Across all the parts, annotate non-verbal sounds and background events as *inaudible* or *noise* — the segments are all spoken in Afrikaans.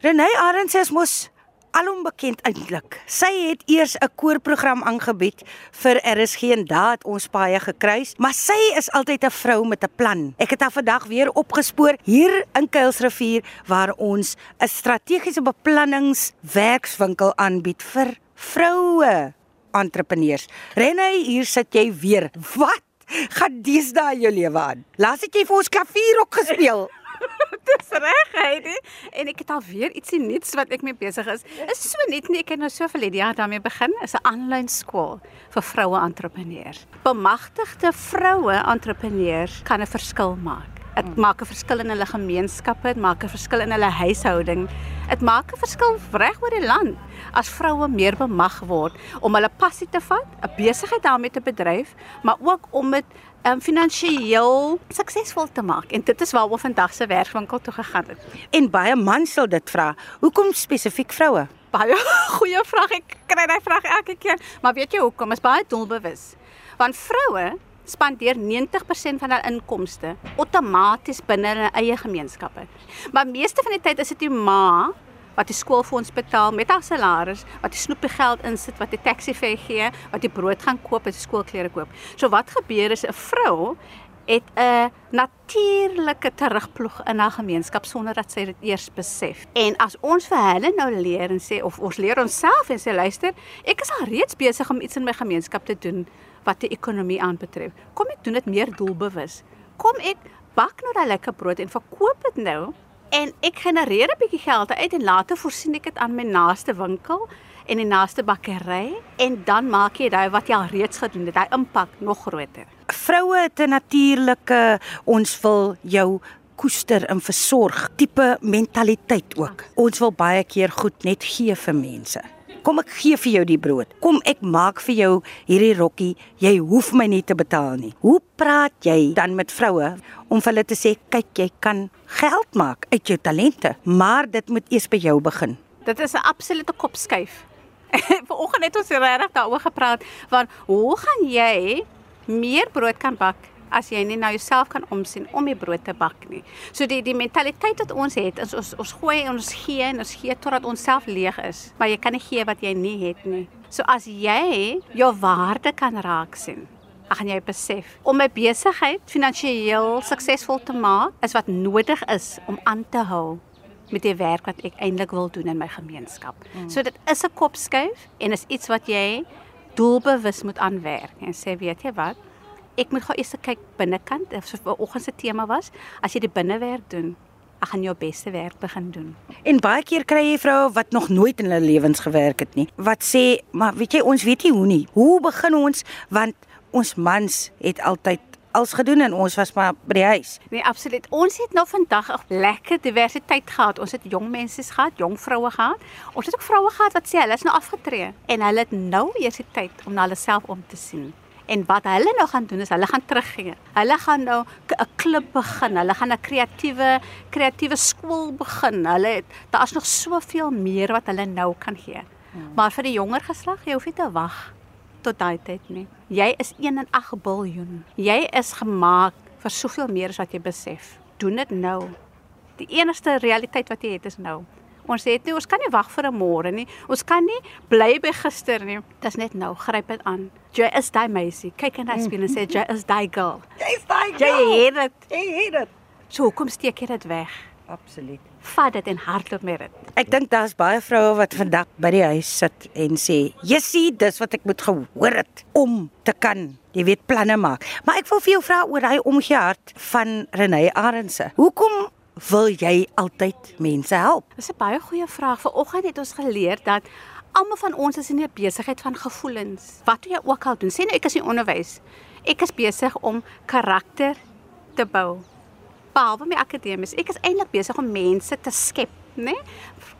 Renée Arends is mos alom bekend eintlik. Sy het eers 'n koorprogram aangebied vir RSG en daar het ons baie gekruis, maar sy is altyd 'n vrou met 'n plan. Ek het haar vandag weer opgespoor hier in Kuilsrivier waar ons 'n strategiese beplanningswerkswinkel aanbied vir vroue entrepreneurs. Renée, hier sit jy weer. Wat? Gaan deesdae jou lewe aan? Laat ek jy vir ons klavier ook gespeel. *laughs* Dis reg, Heidi. En ek het al weer ietsie nuuts wat ek mee besig is. Is so net nie ek het nou so vir Lydia daarmee begin. Is 'n aanlyn skool vir vroue entrepreneurs. Bemagtigde vroue entrepreneurs kan 'n verskil maak. Dit hmm. maak 'n verskil in hulle gemeenskappe, dit maak 'n verskil in hulle huishouding. Dit maak 'n verskil reg oor die land as vroue meer bemag word om hulle passie te vat, 'n besigheid daarmee te bedryf, maar ook om dit um, finansiëel suksesvol te maak. En dit is waaroor vandag se werkswinkel toe gegaan het. En baie mans sal dit vra. Hoekom spesifiek vroue? Baie *laughs* goeie vraag. Ek kry daai vraag elke keer. Maar weet jy hoekom? Is baie doelbewus. Want vroue spandeer 90% van hul inkomste outomaties binne hulle eie gemeenskappe. Maar meeste van die tyd is dit die ma wat die skoolfonds betaal met haar salaris, wat die snoepie geld insit, wat die taxi fee gee, wat die brood gaan koop en die skoolklere koop. So wat gebeur is 'n vrou het 'n natuurlike terugploeg in haar gemeenskap sonder dat sy dit eers besef. En as ons vir hulle nou leer en sê of ons leer onsself en sê luister, ek is al reeds besig om iets in my gemeenskap te doen wat die ekonomie aanbetref. Kom ek doen dit meer doelbewus. Kom ek bak nou daai lekker brood en verkoop dit nou En ek genereer 'n bietjie geld uit en later voorsien ek dit aan my naaste winkel en die naaste bakkery en dan maak jy daai wat jy al reeds gedoen het, daai impak nog groter. Vroue het 'n natuurlike ons wil jou koester en versorg tipe mentaliteit ook. Ons wil baie keer goed net gee vir mense. Kom ek gee vir jou die brood. Kom ek maak vir jou hierdie rokkie. Jy hoef my nie te betaal nie. Hoe praat jy dan met vroue om vir hulle te sê kyk jy kan geld maak uit jou talente, maar dit moet eers by jou begin. Dit is 'n absolute kopskuif. *laughs* Vanoggend het ons regtig daaroor gepraat van hoe gaan jy meer brood kan bak as jy nie na jouself kan omsien om die brood te bak nie. So die die mentaliteit wat ons het is ons ons gooi en ons gee en ons gee totdat ons self leeg is, maar jy kan nie gee wat jy nie het nie. So as jy jou waarde kan raak sien, dan gaan jy besef om my besigheid finansiëel suksesvol te maak is wat nodig is om aan te hou met die werk wat ek eintlik wil doen in my gemeenskap. Hmm. So dit is 'n kopskuif en is iets wat jy doelbewus moet aanwerk en sê weet jy wat ek moet gou eers kyk binnekant of so vanoggend se tema was as jy die binnewerk doen ek gaan jou beste werk begin doen. En baie keer kry jy vroue wat nog nooit in hulle lewens gewerk het nie. Wat sê, maar weet jy, ons weet nie hoe nie. Hoe begin ons want ons mans het altyd als gedoen en ons was maar by die huis. Nee, absoluut. Ons het nou vandag 'n lekker diversiteit gehad. Ons het jong mense gehad, jong vroue gehad. Ons het ook vroue gehad wat sê hulle is nou afgetree en hulle het nou eers die tyd om na hulle self om te sien. En wat hulle nou gaan doen is hulle gaan teruggee. Hulle gaan nou 'n klub begin. Hulle gaan 'n kreatiewe kreatiewe skool begin. Hulle daar's nog soveel meer wat hulle nou kan gee. Hmm. Maar vir die jonger geslag, jy hoef nie te wag tot daai tyd nie. Jy is 1 in 8 biljoen. Jy is gemaak vir soveel meer as wat jy besef. Doen dit nou. Die enigste realiteit wat jy het is nou. Ons sê dit ons kan nie wag vir 'n môre nie. Ons kan nie bly by gister nie. Dis net nou. Gryp dit aan. Jy is daai meisie. Kyk en hy speel en sê jy is daai girl. Jy is daai girl. Jy het dit. Jy het dit. So kom steek jy dit weg. Absoluut. Vat dit en hardloop met dit. Ek dink daar's baie vroue wat vandag by die huis sit en sê, "Jessie, dis wat ek moet gehoor het om te kan, jy weet, planne maak." Maar ek wil vir jou vra oor daai omgee hart van Renée Arendse. Hoekom wil jy altyd mense help? Dis 'n baie goeie vraag. Vanoggend het ons geleer dat almal van ons is in 'n besigheid van gevoelens. Wat jy ook al doen, sê nou ek is in onderwys. Ek is besig om karakter te bou behalwe my akademies, ek is eintlik besig om mense te skep, né?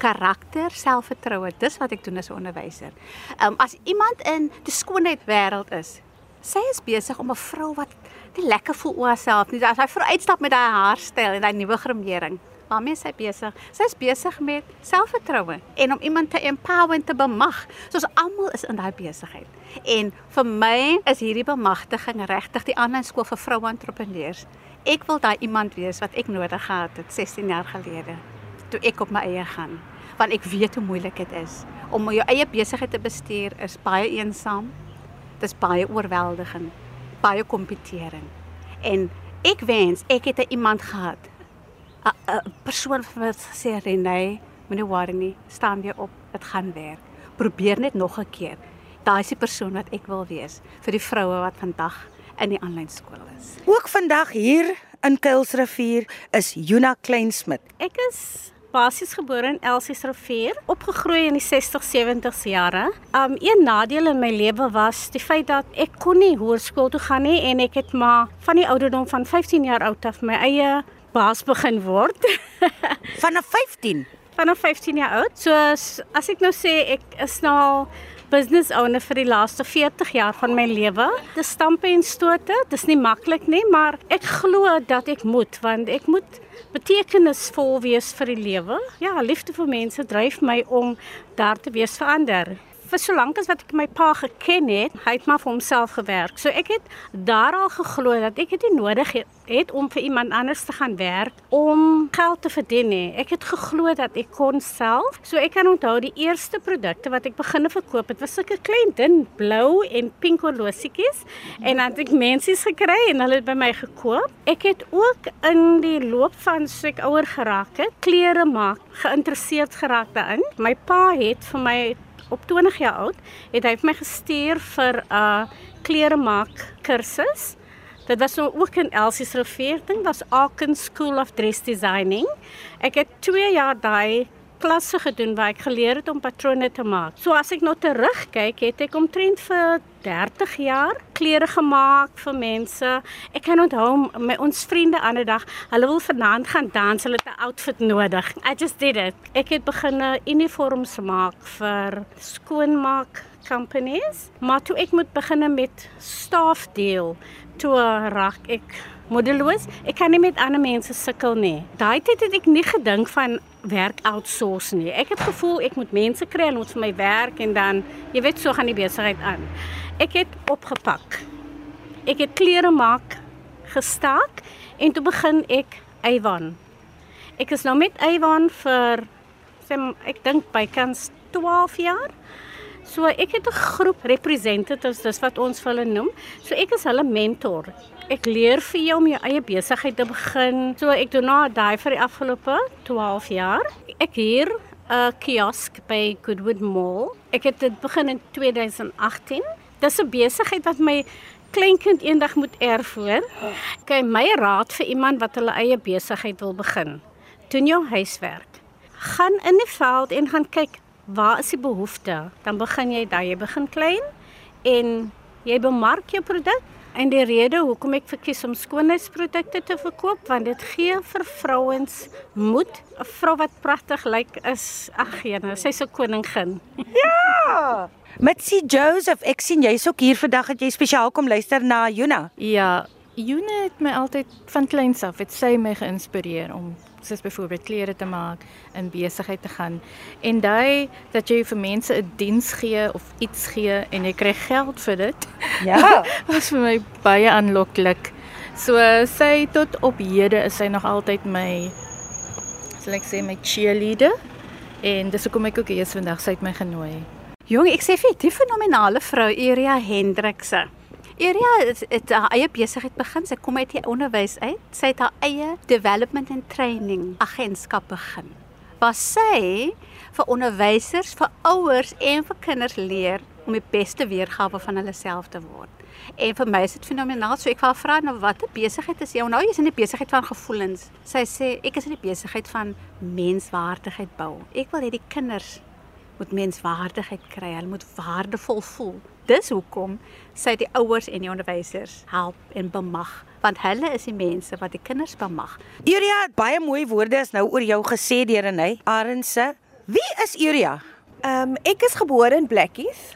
Karakter, selfvertroue, dis wat ek doen as 'n onderwyser. Ehm um, as iemand in die skoonheid wêreld is, sy is besig om 'n vrou wat nie lekker voel oor haarself nie, as sy vrou uitstap met daai haarstyl en daai nuwe gremering, waarmee sy besig? Sy is besig met selfvertroue en om iemand te empower en te bemag. Soos almal is in daai besigheid. En vir my is hierdie bemagtiging regtig die aanlyn skool vir vroue entrepreneurs ek wil daai iemand wees wat ek nodig gehad het 16 jaar gelede. toe ek op my eie gaan, want ek weet hoe moeilik dit is om jou eie besigheid te bestuur is baie eensaam. Dit is baie oorweldigend, baie kompetering. En ek wens ek het 'n iemand gehad. 'n persoon wat sê Renée, moenie worry nie, staan weer op, dit gaan werk. Probeer net nog 'n keer. Daai is die persoon wat ek wil wees vir die vroue wat vandag in die aanlyn skool is. Ook vandag hier in Kuilsrivier is Juna Kleinsmid. Ek is basies gebore in Elsiesrivier, opgegroei in die 60s 70s jare. Um een nadeel in my lewe was die feit dat ek kon nie hoërskool toe gaan nie en ek het maar van die ouderdom van 15 jaar oud af my eie baas begin word. *laughs* Vanaf 15. Vanaf 15 jaar oud. So as, as ek nou sê ek is nou al business owner vir die laaste 40 jaar van my lewe. Dis stampe en stote. Dis nie maklik nie, maar ek glo dat ek moet want ek moet betekenisvol wees vir die lewe. Ja, liefde vir mense dryf my om daar te wees vir ander vir so lank as wat ek my pa geken het, hy het maar vir homself gewerk. So ek het daar al geglo dat ek dit nodig het, het om vir iemand anders te gaan werk om geld te verdien nie. Ek het geglo dat ek kon self. So ek kan onthou die eerste produkte wat ek begine verkoop het was sulke klein dun blou en pink horlosietjies en dan het ek mense gekry en hulle het by my gekoop. Ek het ook in die loop van so ek ouer geraak het, klere maak, geïnteresseerd geraak daarin. My pa het vir my op 20 jaar oud, het hy my gestuur vir 'n uh, klere maak kursus. Dit was so ook in Elsie's Rivier ding, was Aachen School of Dress Designing. Ek het 2 jaar daai klasse gedoen waar ek geleer het om patrone te maak. So as ek nou terugkyk, het ek omtrent vir 30 jaar klere gemaak vir mense. Ek kan onthou my ons vriende ander dag, hulle wil vanaand gaan dans, hulle het 'n outfit nodig. I just did it. Ek het begin uniforms maak vir skoonmaak companies, maar toe ek moet begin met staafdeel, toe raak ek moedeloos. Ek kan nie met ander mense sukkel nie. Daai tyd het ek nie gedink van werk outsource nie. Ek het gevoel ek moet mense kry en moet vir my werk en dan jy weet so gaan die besigheid aan. Ek het opgepak. Ek het klere maak gestaak en toe begin ek Avon. Ek is nou met Avon vir sê ek dink bykans 12 jaar. So ek het 'n groep representatives, dis wat ons hulle noem. So ek is hulle mentor. Ek leer vir jou om jou eie besigheid te begin. So ek doen nou daai vir die afgelope 12 jaar. Ek hier 'n kiosk by Goodwood Mall. Ek het dit begin in 2018. Dis 'n besigheid wat my kleinkind eendag moet erf hoor. Kyk, my raad vir iemand wat hulle eie besigheid wil begin. Doen jou huiswerk. Gaan in die veld en gaan kyk waar is die behoefte? Dan begin jy daar, jy begin klein en jy bemark jou produk. En die rede hoekom ek verkies om skoonheidsprodukte te verkoop, want dit gee vir vrouens moed. 'n Vrou wat pragtig lyk is ag jene, sy's 'n koningin. Ja. Met si Joseph, ek sien jy's ook hier vandag dat jy spesiaal kom luister na Juna. Ja, Juna het my altyd van kleins af het sy my geïnspireer om soos byvoorbeeld klere te maak, in besigheid te gaan en daai dat jy vir mense 'n diens gee of iets gee en jy kry geld vir dit. Ja. *laughs* was vir my baie aanloklik. So sy tot op hede is sy nog altyd my sal ek sê my cheerleader en dis hoekom ek ook hier is vandag sy het my genooi. Jong, ek sê vir die fenominale vrou Eria Hendrikse. Eria het, het haar eie besigheid begin. Sy kom uit die onderwys uit. Sy het haar eie development and training agentskap begin. Waar sy vir onderwysers, vir ouers en vir kinders leer om die beste weergawe van hulle self te word. En vir my is dit fenomenaal. So ek wou vra nou watter besigheid is jy? Nou jy's in die besigheid van gevoelens. Sy sê ek is in die besigheid van menswaardigheid bou. Ek wil hê die kinders moet menswaardigheid kry. Hulle moet waardevol voel. Dis hoekom sy die ouers en die onderwysers help en bemag, want hulle is die mense wat die kinders bemag. Uria het baie mooi woorde is nou oor jou gesê deur Renay Arendse. Wie is Uria? Ehm um, ek is gebore in Blackies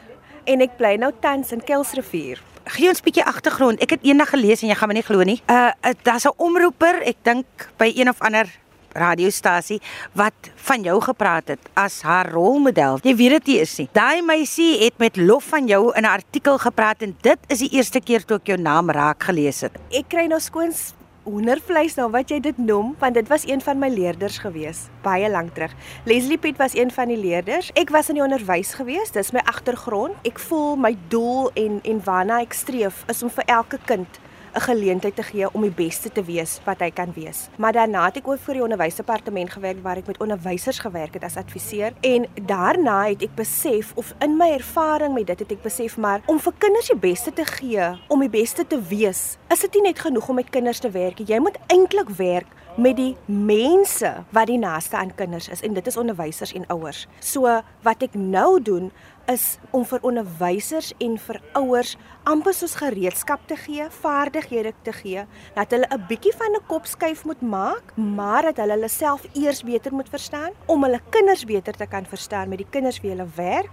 en ek bly nou tans in Kelsrivier. Gee ons 'n bietjie agtergrond. Ek het eendag gelees en jy gaan my nie glo nie. Uh, uh daar's 'n omroeper, ek dink by een of ander radiostasie wat van jou gepraat het as haar rolmodel. Jy weet dit is nie. Daai meisie het met lof van jou in 'n artikel gepraat en dit is die eerste keer toe ek jou naam raak gelees het. Ek kry nou skoons hoendervleis nou wat jy dit noem, want dit was een van my leerders gewees, baie lank terug. Leslie Piet was een van die leerders. Ek was in die onderwys gewees, dis my agtergrond. Ek voel my doel en en waarna ek streef is om vir elke kind 'n geleentheid te gee om die beste te wees wat hy kan wees. Maar daarna het ek ook vir die onderwysdepartement gewerk waar ek met onderwysers gewerk het as adviseur en daarna het ek besef of in my ervaring met dit het ek besef maar om vir kinders die beste te gee, om die beste te wees, is dit nie net genoeg om met kinders te werk. Jy moet eintlik werk met die mense wat die naaste aan kinders is en dit is onderwysers en ouers. So wat ek nou doen is om vir onderwysers en vir ouers amper soos gereedskap te gee, vaardighede te gee, dat hulle 'n bietjie van 'n kopskuif moet maak, maar dat hulle hulle self eers beter moet verstaan om hulle kinders beter te kan verstaan met die kinders wie hulle werk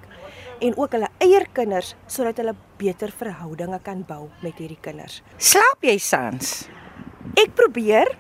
en ook hulle eie kinders sodat hulle beter verhoudinge kan bou met hierdie kinders. Slaap jy sans? Ek probeer.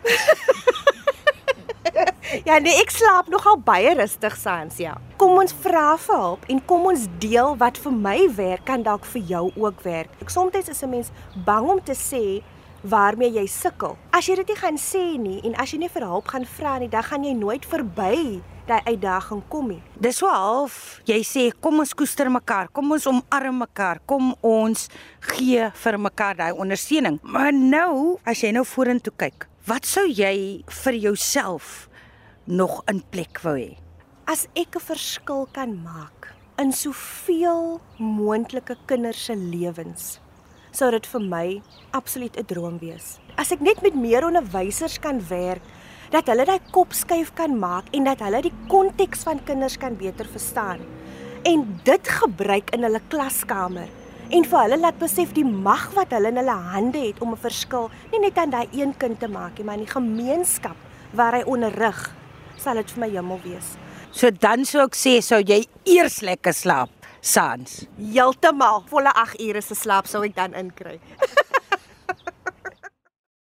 *laughs* ja, nee, ek slaap nogal baie rustig saans, ja. Kom ons vra vir hulp en kom ons deel wat vir my werk kan dalk vir jou ook werk. Ek soms is 'n mens bang om te sê waarmee jy sukkel. As jy dit nie gaan sê nie en as jy nie vir hulp gaan vra nie, dan gaan jy nooit verby daai uitdaging kom nie. Dis so half jy sê kom ons koester mekaar, kom ons omarm mekaar, kom ons gee vir mekaar daai ondersteuning. Maar nou, as jy nou vorentoe kyk, wat sou jy vir jouself nog in plek wou hê? As ek 'n verskil kan maak in soveel moontlike kinders se lewens, sou dit vir my absoluut 'n droom wees. As ek net met meer onderwysers kan werk, dat hulle daai kop skuif kan maak en dat hulle die konteks van kinders kan beter verstaan en dit gebruik in hulle klaskamer en vir hulle laat besef die mag wat hulle in hulle hande het om 'n verskil nie net aan daai een kind te maak nie, maar in die gemeenskap waar hy onderrig, sal dit vir my hemel wees. So dan sou ek sê sou jy eers lekker slaap, sans. Heeltemal volle 8 ure se slaap sou ek dan inkry. *laughs*